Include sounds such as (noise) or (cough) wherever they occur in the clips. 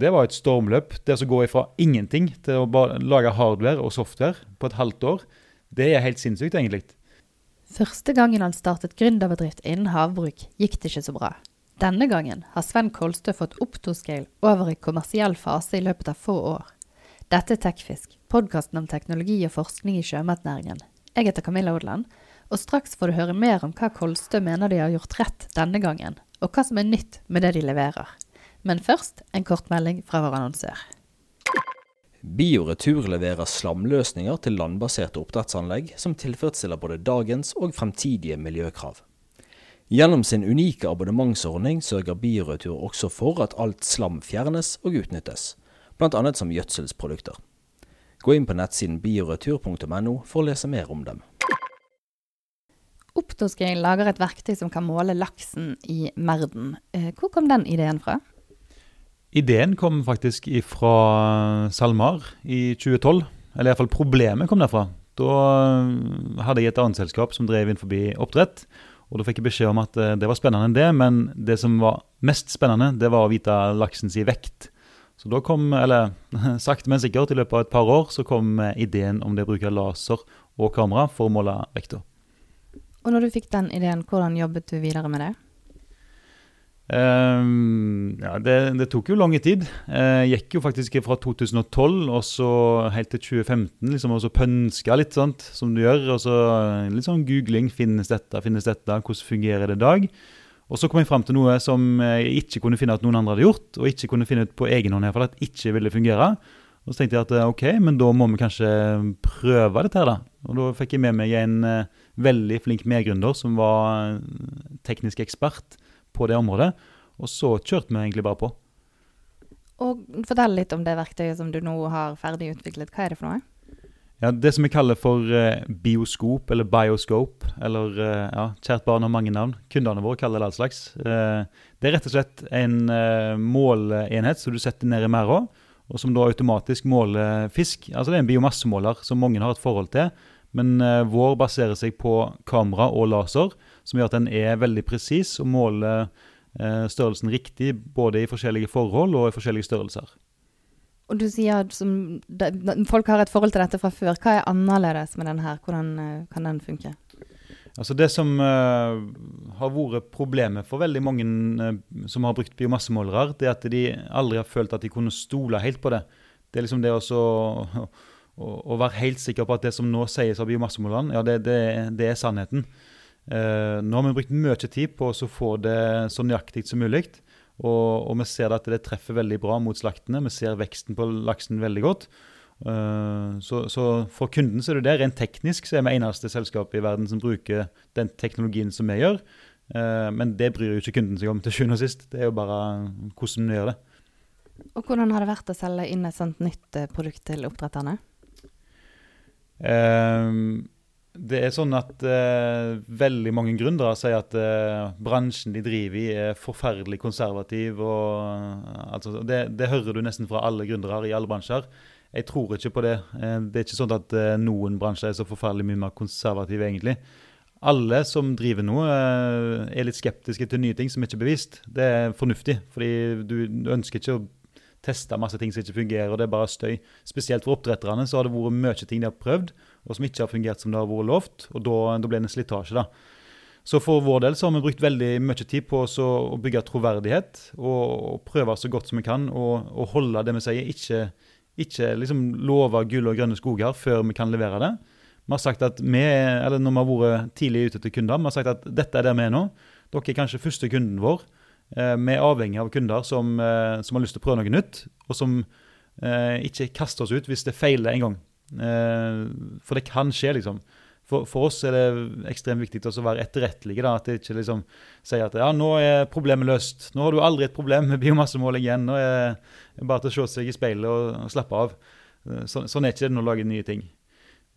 det var et stormløp. Det å gå ifra ingenting til å bare lage hardware og software på et halvt år, det er helt sinnssykt, egentlig. Første gangen han startet gründerbedrift innen havbruk, gikk det ikke så bra. Denne gangen har Sven Kolstø fått Optoscale over i kommersiell fase i løpet av få år. Dette er Tekfisk, podkasten om teknologi og forskning i sjømatnæringen. Jeg heter Camilla Odland, og straks får du høre mer om hva Kolstø mener de har gjort rett denne gangen, og hva som er nytt med det de leverer. Men først en kortmelding fra vår annonsør. Bioretur leverer slamløsninger til landbaserte oppdrettsanlegg som tilfredsstiller både dagens og fremtidige miljøkrav. Gjennom sin unike abonnementsordning sørger Bioretur også for at alt slam fjernes og utnyttes, bl.a. som gjødselsprodukter. Gå inn på nettsiden bioretur.no for å lese mer om dem. Optoscale lager et verktøy som kan måle laksen i merden. Eh, hvor kom den ideen fra? Ideen kom faktisk fra SalMar i 2012. Eller iallfall problemet kom derfra. Da eh, hadde jeg et annet selskap som drev inn forbi oppdrett. Og da fikk jeg beskjed om at eh, det var spennende, det, men det som var mest spennende, det var å vite laksens vekt. Så da kom, eller (laughs) sakte, men sikkert, i løpet av et par år, så kom ideen om det å bruke laser og kamera for å måle vekta. Og når du fikk den ideen, hvordan jobbet du videre med det? Um, ja, det, det, tok jo lang tid. Uh, gikk jo faktisk fra 2012 og så helt til 2015 liksom, og så pønska litt, sånt, som du gjør. Og så litt sånn googling. Finnes dette? Finnes dette? Hvordan fungerer det i dag? Og så kom jeg fram til noe som jeg ikke kunne finne at noen andre hadde gjort, og ikke kunne finne ut på egen hånd at ikke ville fungere. Og så tenkte jeg at eh, ok, men da må vi kanskje prøve dette her, da. Og da fikk jeg med meg en uh, veldig flink medgründer som var teknisk ekspert på det området. Og så kjørte vi egentlig bare på. Og Fortell litt om det verktøyet som du nå har ferdig utviklet. Hva er det for noe? Ja, Det som vi kaller for uh, bioskop, eller bioscope, eller uh, ja, kjært barn har mange navn. Kundene våre kaller det all slags. Uh, det er rett og slett en måleenhet som du setter ned i merda, og som da automatisk måler fisk. Altså Det er en biomassemåler som mange har et forhold til. Men vår baserer seg på kamera og laser, som gjør at den er veldig presis og måler eh, størrelsen riktig både i forskjellige forhold og i forskjellige størrelser. Og du sier at folk har et forhold til dette fra før. Hva er annerledes med den her? Hvordan eh, kan den funke? Altså Det som uh, har vært problemet for veldig mange uh, som har brukt biomassemålere, det er at de aldri har følt at de kunne stole helt på det. Det er liksom det også, å, å, å være helt sikker på at det som nå sies av biomassemåleren, ja, det, det, det er sannheten. Uh, nå har vi brukt mye tid på å få det så nøyaktig som mulig. Og, og, vi ser at det treffer veldig bra mot slaktene. Vi ser veksten på laksen veldig godt. Uh, så, så, for kunden så er det det. Rent teknisk så er vi eneste selskapet i verden som bruker den teknologien som vi gjør. Uh, men det bryr jo ikke kunden seg om til sjuende og sist. Det er jo bare hvordan vi gjør det. Og Hvordan har det vært å selge inn et sånt nytt produkt til oppdretterne? Uh, det er sånn at eh, veldig mange gründere sier at eh, bransjen de driver i, er forferdelig konservativ. Og, uh, altså, det, det, hører du nesten fra alle gründere i alle bransjer. Jeg tror ikke på det. det er ikke sånn at noen bransjer er så forferdelig mye mer konservative, egentlig. Alle som driver noe, er litt skeptiske til nye ting som ikke er bevist. Det er fornuftig, fordi du ønsker ikke å teste masse ting som ikke fungerer, og det er bare støy. Spesielt for oppdretterne så har det vært mye ting de har prøvd og som ikke har fungert som det har vært lovt. Og da, da ble det en slitasje. da. Så for vår del så har vi brukt veldig mye tid på å bygge troverdighet og, og, prøve så godt som vi kan å holde det vi sier. Ikke, ikke liksom love gull og grønne skoger før vi kan levere det. Vi har sagt at vi, eller Når vi har vært tidlig ute til kunder, vi har sagt at dette er der vi er nå. Dere er kanskje første kunden vår. Eh, vi er avhengig av kunder som, eh, som, har lyst til å prøve noe nytt, og som eh, ikke kaster oss ut hvis det feiler en gang. Eh, for det kan skje, liksom. For, for, oss er det ekstremt viktig å være etterrettelige. da, At det ikke liksom sier at ja, nå er problemet løst. Nå har du aldri et problem med biomassemåling igjen. Nå er det bare til å se seg i speilet og, og slappe av. Eh, så, sånn er ikke det når du lager nye ting.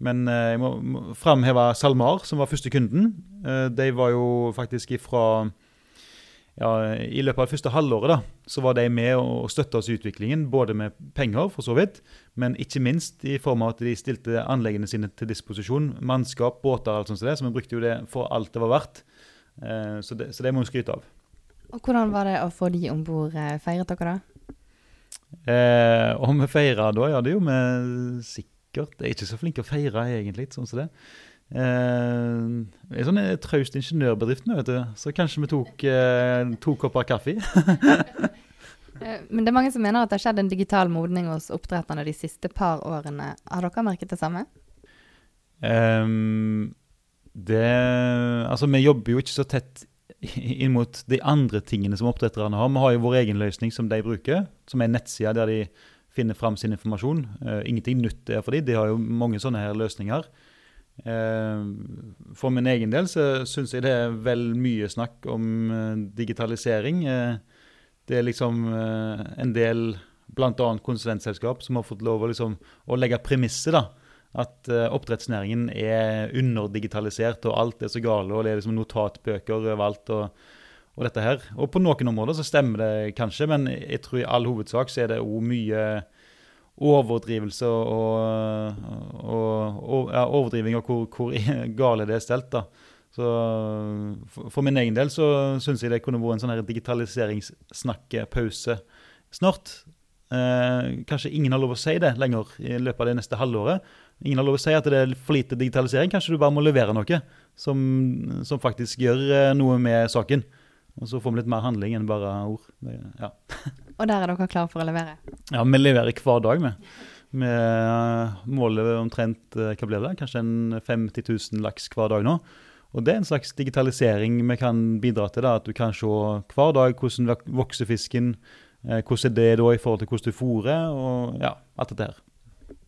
Men eh, jeg må, må framheve SalMar, som var første kunden. Eh, de var jo faktisk ifra ja, I løpet av det første halvåret da, så var de med og støtta oss i utviklingen, både med penger, for så vidt, men ikke minst i form av at de stilte anleggene sine til disposisjon. Mannskap, båter og alt sånt. Så, det, så vi brukte jo det for alt det var verdt. Eh, så, det, så det må vi skryte av. Og Hvordan var det å få de om bord? Eh, feiret dere da? Eh, om vi feira da, ja, det gjorde vi sikkert. Jeg er ikke så flink til å feire egentlig, sånn som det. Eh, er sånn en traust ingeniørbedrift nå, vet du. Så kanskje vi tok eh, to kopper kaffe. (laughs) Eh, Men det er mange som mener at det har skjedd en digital modning hos oppdretterne de siste par årene. Har dere merket det samme? Um, det Altså, vi jobber jo ikke så tett inn mot de andre tingene som oppdretterne har. Vi har jo vår egen løsning som de bruker, som er en nettside der de finner fram sin informasjon. Uh, ingenting nytt er for dem, de har jo mange sånne her løsninger. Ehm, for min egen del så syns jeg det er vel mye snakk om eh, digitalisering. Eh, det er liksom eh, en del, bl.a. konsulentselskap, som har fått lov å, liksom, å legge premisset. da, At eh, oppdrettsnæringen er underdigitalisert, og alt er så gale, og det er liksom notatbøker overalt. og, og dette her. Og på noen områder så stemmer det kanskje, men jeg tror i all hovedsak så er det òg mye overdrivelse og, og, og ja, overdriving av hvor, hvor (laughs) gale det er stelt. da. Så for, for min egen del så syns jeg det kunne vært en sånn digitaliseringssnakkepause snart. Eh, kanskje ingen har lov å si det lenger i løpet av det neste halvåret. Ingen har lov å si at det er for lite digitalisering. Kanskje du bare må levere noe som, som faktisk gjør eh, noe med saken. Og så får vi litt mer handling enn bare ord. Det, ja. (laughs) Og der er dere klare for å levere? Ja, vi leverer hver dag, vi. Vi måler omtrent eh, hva blir det, kanskje en 50 000 laks hver dag nå. Og det er en slags digitalisering vi kan bidra til. da, At du kan se hver dag hvordan vokser fisken, eh, hvordan er det da i forhold til hvordan du fôrer, og ja, alt dette her.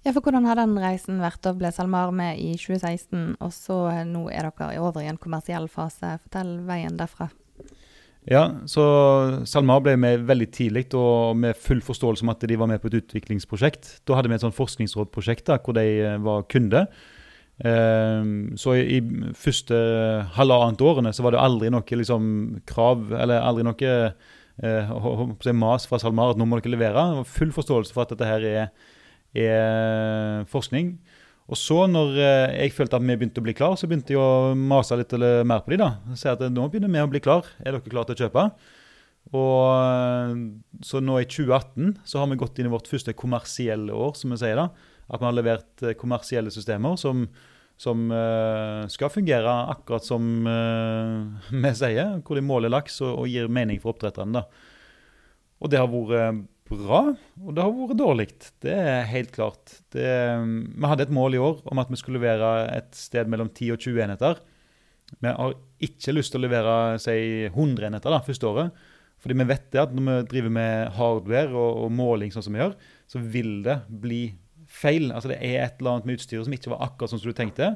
Ja, for hvordan har den reisen vært? Da ble SalMar med i 2016, og så eh, nå er dere over i en kommersiell fase. Fortell veien derfra. Ja, så SalMar ble med veldig tidlig, og med full forståelse om at de var med på et utviklingsprosjekt. Da hadde vi et sånt forskningsrådprosjekt da, hvor de eh, var kunde. Ehm, så i, første halvannet årene så var det aldri noe liksom, krav, eller aldri noe eh, mas fra SalMar at nå må dere levere. Det var full forståelse for at dette her er, er forskning. Og så, når eh, jeg følte at vi begynte å bli klar, så begynte jeg å mase litt mer på de da. Si at nå begynner vi å bli klar. Er dere klare til å kjøpe? Og eh, så nå i 2018 så har vi gått inn i vårt første kommersielle år, som vi sier da. At vi har levert eh, kommersielle systemer som, som eh, skal fungere akkurat som eh, (laughs) vi sier, hvor de måler laks og, gir mening for oppdretterne. Og det har vært bra, og det har vært dårlig. Det er helt klart. Det, vi hadde et mål i år om at vi skulle levere et sted mellom 10 og 20 enheter. Vi har ikke lyst til å levere si, 100 enheter da, første året. Fordi vi vet det at når vi driver med hardware og, og måling sånn som vi gjør, så vil det bli feil. Altså Det er et eller annet med utstyret som ikke var akkurat sånn som du tenkte.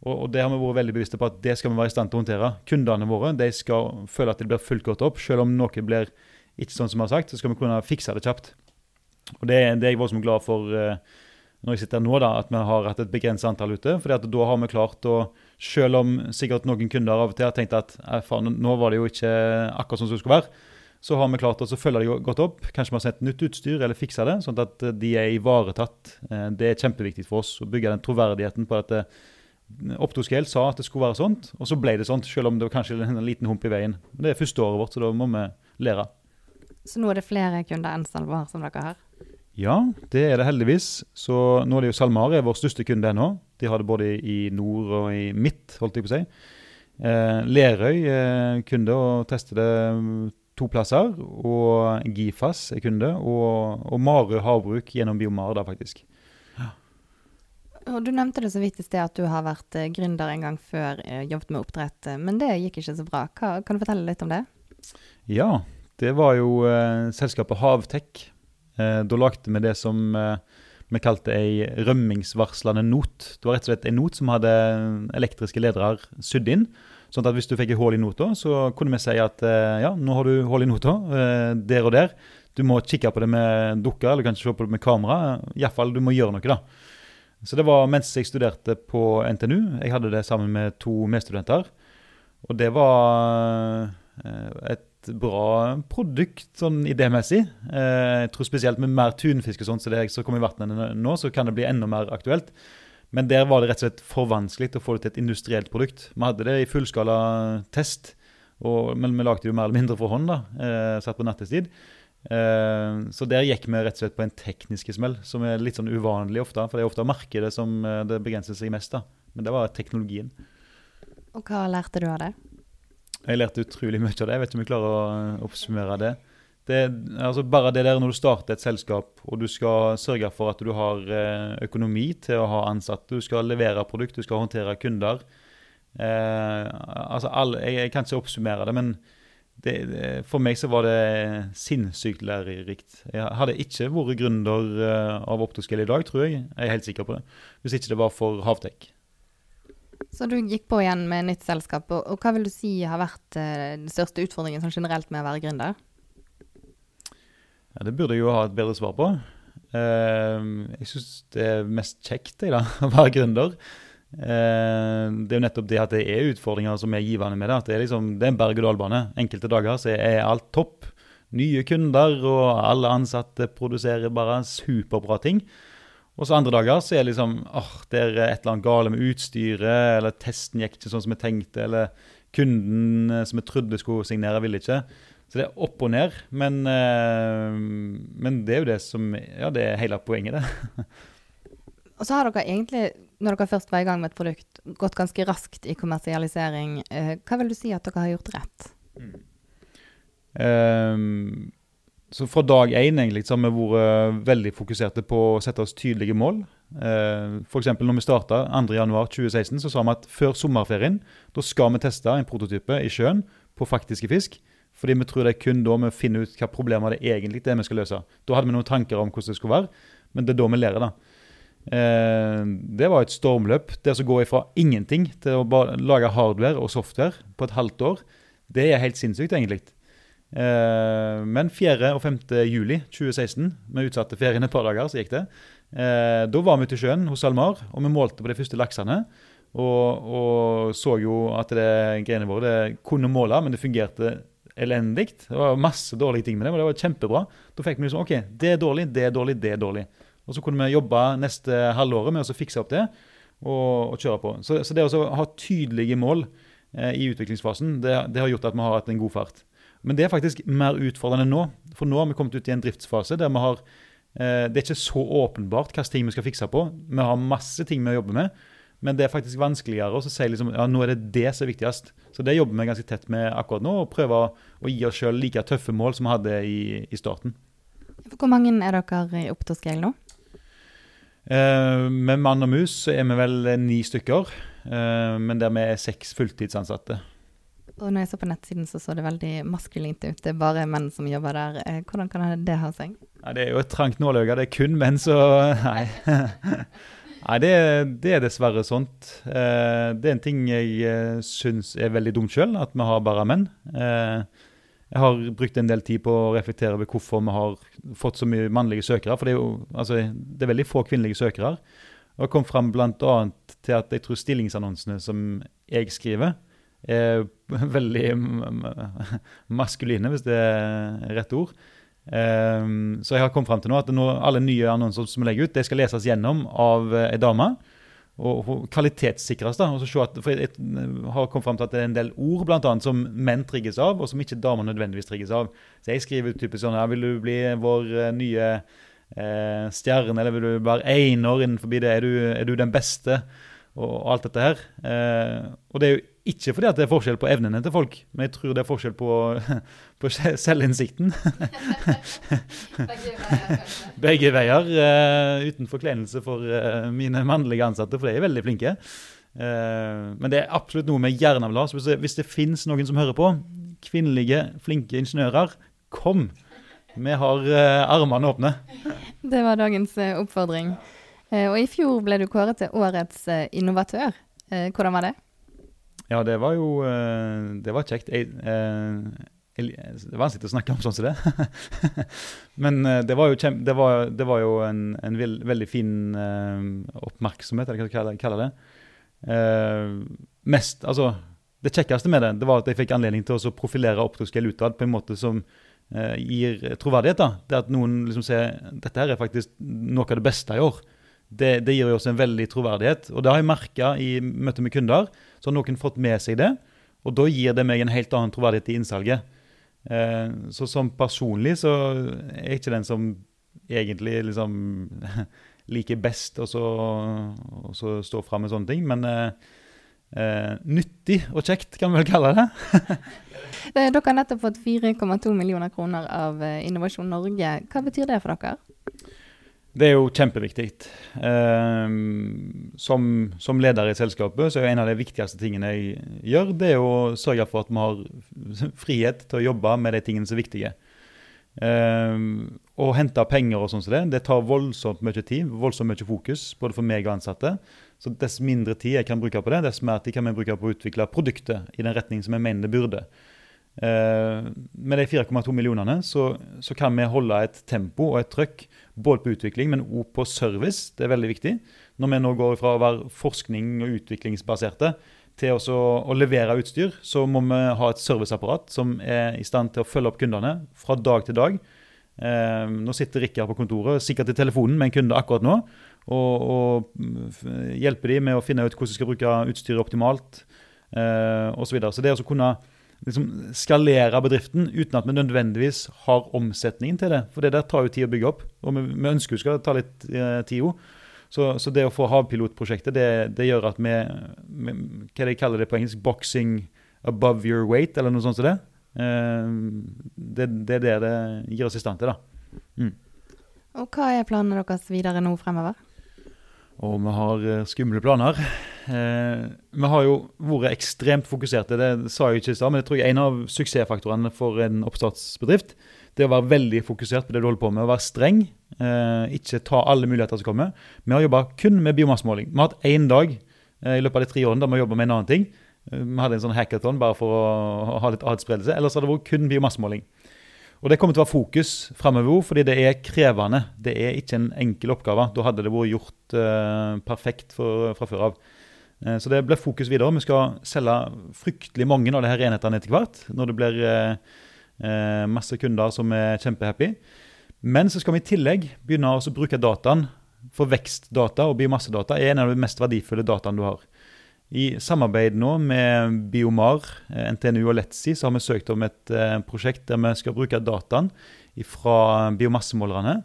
Og, og det har vi vært veldig bevisste på at det skal vi være i stand til å håndtere. Kundene våre de skal føle at de blir fulgt godt opp. Selv om noe blir ikke sånn som vi har sagt, så skal vi kunne fikse det kjapt. Og Det, det er jeg voldsomt glad for eh, når jeg sitter her nå, da, at vi har hatt et begrenset antall ute. fordi da har vi klart å, selv om sikkert noen kunder av og til har tenkt at "Eh, faen, nå var det jo ikke akkurat sånn som det skulle være, så har vi klart å følge det godt opp. Kanskje vi har sendt nytt utstyr eller fiksa det, sånn at eh, de er ivaretatt. Eh, Det er kjempeviktig for oss å bygge den troverdigheten på at eh, Optoscale sa at det skulle være sånt, og så ble det sånt, selv om det var kanskje en liten hump i veien. Det er første året vårt, så da må vi lære. Så nå er det flere kunder enn SalMar som dere har? Ja, det er det heldigvis. Så nå er det jo SalMar er vår største kunde ennå. De har det både i nord og i midt, holdt jeg på å si. Eh, Lerøy er kunde og tester det to plasser. Og Gifas er kunde, og, og Marø havbruk gjennom Biomar, da faktisk. Og Du nevnte det så vidt i sted at du har vært eh, gründer en gang før, eh, jobbet med oppdrett, eh, men det gikk ikke så bra. Hva, kan du fortelle litt om det? Ja, det var jo eh, selskapet Havtek. Eh, da lagde vi det som eh, vi kalte ei rømmingsvarslende not. Det var rett og slett en not som hadde elektriske ledere sydd inn. Sånn at hvis du fikk et hull i nota, så kunne vi si at eh, ja, nå har du hull i nota, eh, der og der. Du må kikke på det med dukker, eller kanskje se på det med kamera. Iallfall, du må gjøre noe, da. Så det var mens jeg studerte på NTNU. Jeg hadde det sammen med to medstudenter. Og det var eh, bra produkt sånn idémessig. Eh, Jeg tror spesielt med mer tunfisk og sånt, så det som kommer i vannet nå, så kan det bli enda mer aktuelt. Men der var det rett og slett for vanskelig å få det til et industrielt produkt. Vi hadde det i fullskala test, og, men vi lagde det jo mer eller mindre for hånd, da, eh, satt på nattestid. Eh, så der gikk vi rett og slett på en teknisk smell, som er litt sånn uvanlig ofte. For det er ofte markedet som eh, det begrenser seg mest. da. Men det var teknologien. Og hva lærte du av det? Jeg lærte utrolig mye av det. Jeg vet ikke om jeg klarer å eh, oppsummere det. det altså bare det der når du starter et selskap og du skal sørge for at du har økonomi til å ha ansatte, du skal levere produkt, du skal håndtere kunder. Eh, altså alle, jeg, jeg, kan ikke oppsummere det, men det, for meg så var det sinnssykt lærerikt. Jeg hadde ikke vært gründer eh, av optoskel i dag, tror jeg. Jeg er helt sikker på det. Hvis ikke det var for Havtek. Så du gikk på igjen med nytt selskap. Og, og hva vil du si har vært uh, den største utfordringen sånn generelt med å være gründer? Ja, det burde jeg jo ha et bedre svar på. Uh, jeg syns det er mest kjekt da, (laughs) å være gründer. Uh, det er jo nettopp det at det er utfordringer som er givende med det. At det er, liksom, det er en berg-og-dal-bane. Enkelte dager så er alt topp. Nye kunder, og alle ansatte produserer bare superbra ting. Og så andre dager så er det liksom åh, det er et eller annet gale med utstyret, eller testen gikk ikke sånn som vi tenkte, eller kunden eh, som vi trodde skulle signere, ville ikke. Så det er opp og ned. Men, eh, men det er jo det som Ja, det er hele poenget, det. (laughs) og så har dere egentlig når dere først var i gang med et produkt, gått ganske raskt i kommersialisering. Eh, hva vil du si at dere har gjort rett? Mm. Um, så Fra dag én egentlig, så har vi vært veldig fokuserte på å sette oss tydelige mål. Uh, F.eks. når vi starta 2.1.2016, så sa vi at før sommerferien da skal vi teste en prototype i sjøen på faktiske fisk. Fordi vi tror det er kun da vi finner ut hva problemer det egentlig er vi skal løse. Da hadde vi noen tanker om hvordan det skulle være, men det er da vi lærer. da. Eh, det var et stormløp. Det å gå ifra ingenting til å bare lage hardware og software på et halvt år, det er helt sinnssykt, egentlig. Eh, men 4. og 5. juli 2016, vi utsatte ferien et par dager, så gikk det. Eh, da var vi ute i sjøen hos SalMar, og vi målte på de første laksene. Og, og så jo at det greiene våre det kunne måle, men det fungerte elendig. Det var masse dårlige ting med det, men det var kjempebra. Da fikk vi liksom OK, det er dårlig, det er dårlig, det er dårlig. Og så kunne vi jobbe neste halvåret med å fikse opp det og, og kjøre på. Så, så, det å ha tydelige mål eh, i utviklingsfasen, det, det, har gjort at vi har hatt en god fart. Men det er faktisk mer utfordrende nå. For nå har vi kommet ut i en driftsfase der vi har eh, Det er ikke så åpenbart hvilke ting vi skal fikse på. Vi har masse ting vi jobber med. Men det er faktisk vanskeligere å si liksom, ja, nå er det det som er viktigst. Så det jobber vi ganske tett med akkurat nå, og prøver å gi oss sjøl like tøffe mål som vi hadde i, i starten. Hvor mange er dere i Opptoscale nå? Eh, med mann og mus så er vi vel ni stykker, eh, men der vi er seks fulltidsansatte. Og når jeg så på nettsiden, så så det veldig maskulint ut. Det er bare menn som jobber der. Eh, hvordan kan det ha seg? Ja, det er jo et trangt nåløye. Det er kun menn, så (laughs) nei. Nei, det, det, er dessverre sånt. det er en ting jeg syns er veldig dumt sjøl, at vi har bare menn. Jeg har brukt en del tid på å reflektere over hvorfor vi har fått så mye mannlige søkere. For det er jo altså, det er veldig få kvinnelige søkere. Og jeg kom fram bl.a. til at jeg tror stillingsannonsene som jeg skriver, er (laughs) veldig maskuline, hvis det er rett ord. Um, så jeg har kommet fram til nå at nå, alle nye annonser som jeg legger ut, det skal leses gjennom av ei dame og kvalitetssikres. da, og så at, for Jeg har kommet fram til at det er en del ord blant annet, som menn trigges av, og som ikke damer nødvendigvis trigges av. Så jeg skriver typisk sånn ja, Vil du bli vår uh, nye eh, stjerne, eller vil du være einer innenfor det? Er du, er du den beste? Og alt dette her. Eh, og det er jo ikke fordi det er forskjell på evnene til folk, men jeg tror det er forskjell på, (laughs) på selvinnsikten. (laughs) Begge veier. Uh, uten forkleinelse for uh, mine mannlige ansatte, for de er veldig flinke. Uh, men det er absolutt noe vi gjerne vil ha. Hvis det, hvis det fins noen som hører på, kvinnelige, flinke ingeniører, kom! Vi har armene åpne. Det var dagens oppfordring. og i fjor ble du kåret til årets innovatør. hvordan var det? Ja, det var jo eh, Det var kjekt. Jeg, jeg, det er vanskelig å snakke om sånn som det. (laughs) Men eh, det var jo, kjem, det var, det var jo en, en veld, veldig fin oppmerksomhet, eller hva jeg kaller det. mest, altså Det kjekkeste med det det var at jeg fikk anledning til å profilere Optoskell utad på en måte som gir troverdighet. da. Det at noen liksom ser dette her er faktisk noe av det beste i år. Det, det gir jo oss en veldig troverdighet. Og det har jeg merka i møte med kunder så har noen fått med seg det. Og da gir det meg en helt annen troverdighet i innsalget. Eh, så som personlig så er jeg ikke den som egentlig liksom (laughs) liker best og så stå fram med sånne ting. Men eh, eh, nyttig og kjekt, kan vi vel kalle det. (laughs) Eh, Dere har nettopp fått 4,2 millioner kroner av eh, Innovasjon Norge. Hva betyr det for dere? Det er jo kjempeviktig. Eh, som, som leder i selskapet så er en av de viktigste tingene jeg gjør, det er å sørge for at vi har frihet til å jobbe med de tingene som er viktige. Eh, å hente penger og sånn som det, det tar voldsomt mye tid, voldsomt mye fokus, både for meg og ansatte. Så dess mindre tid jeg kan bruke på det, dess mer tid kan vi bruke på å utvikle produktet i den retning som jeg mener det burde. Eh, med de 4,2 millionene så, så, kan vi holde et tempo og et trøkk både på utvikling, men også på service. Det er veldig viktig. Når vi nå går fra å være forskning- og utviklingsbaserte til også å levere utstyr, så må vi ha et serviceapparat som er i stand til å følge opp kundene fra dag til dag. Eh, nå sitter Rikard på kontoret, sikkert i telefonen med en kunde akkurat nå, og, og hjelper dem med å finne ut hvordan de skal bruke utstyret optimalt eh, osv. Så, videre. så det å kunne liksom skalere bedriften uten at vi nødvendigvis har omsetningen til det. For det der tar jo tid å bygge opp, og vi, vi ønsker jo skal ta litt eh, tid òg. Så, så, det å få havpilotprosjektet, det, det gjør at vi, vi, Hva de kaller det på engelsk? Boxing above your weight, eller noe sånt som det. Eh, det, det er det det gir oss i stand til, da. Mm. Og hva er planene deres videre nå fremover? Og vi har uh, skumle planer. Eh, vi har jo vært ekstremt fokuserte, det sa jeg ikke i stad, men jeg tror en av suksessfaktorene for en oppstartsbedrift det å være veldig fokusert på det du holder på med, å være streng. Eh, ikke ta alle muligheter som kommer. Vi har jobba kun med biomassemåling. Vi har hatt én dag eh, i løpet av de tre årene der vi har jobba med en annen ting. Vi hadde en sånn hackathon bare for å ha litt adspredelse. Ellers har det vært kun biomassemåling. Og Det kommer til å være fokus framover fordi det er krevende. Det er ikke en enkel oppgave. Da hadde det vært gjort perfekt for, fra før av. Uh, så det blir fokus videre. Vi skal selge fryktelig mange av disse enhetene etter hvert. Når det blir uh, masse kunder som er kjempehappy. Men så skal vi i tillegg begynne å bruke dataen. For vekstdata og biomassedata er en av de mest verdifulle dataene du har. I samarbeid nå med Biomar, eh, NTNU og Letzi så har vi søkt om et eh, prosjekt der vi skal bruke dataen fra biomassemålerne.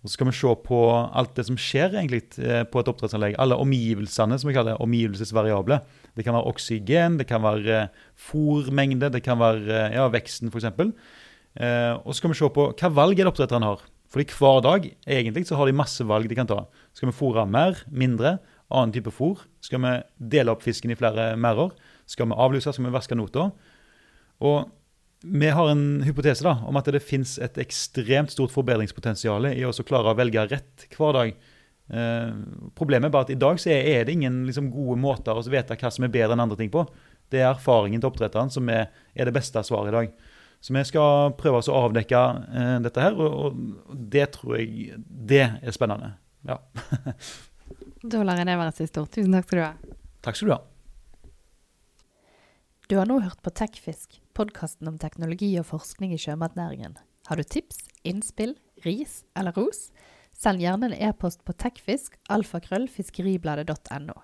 Og Så skal vi se på alt det som skjer egentlig eh, på et oppdrettsanlegg. Alle omgivelsene, som vi kaller det, omgivelsesvariable. Det kan være oksygen, det kan være fòrmengde, det kan være ja, veksten f.eks. Eh, og så skal vi se på hva valg er det oppdretteren har. Fordi hver dag egentlig så har de masse valg de kan ta. Skal vi fôre mer, mindre? annen type fôr? Skal vi dele opp fisken i flere merder? Skal vi avluse? Skal vi vaske nota? Og vi har en hypotese da, om at det finnes et ekstremt stort forbedringspotensial i å klare å velge rett hver dag. Eh, problemet er bare at i dag så er det ingen liksom, gode måter å vite hva som er bedre enn andre ting på. Det er erfaringen til oppdretteren som er, er, det beste svaret i dag. Så vi skal prøve å avdekke eh, dette her, og, og det tror jeg det er spennende. Ja. (laughs) Da lar jeg det være siste ord. Tusen takk skal du ha. Takk skal du ha. Du har nå hørt på Tekfisk, podkasten om teknologi og forskning i sjømatnæringen. Har du tips, innspill, ris eller ros? Send gjerne en e-post på tekfisk, alfakrøll, fiskeribladet.no.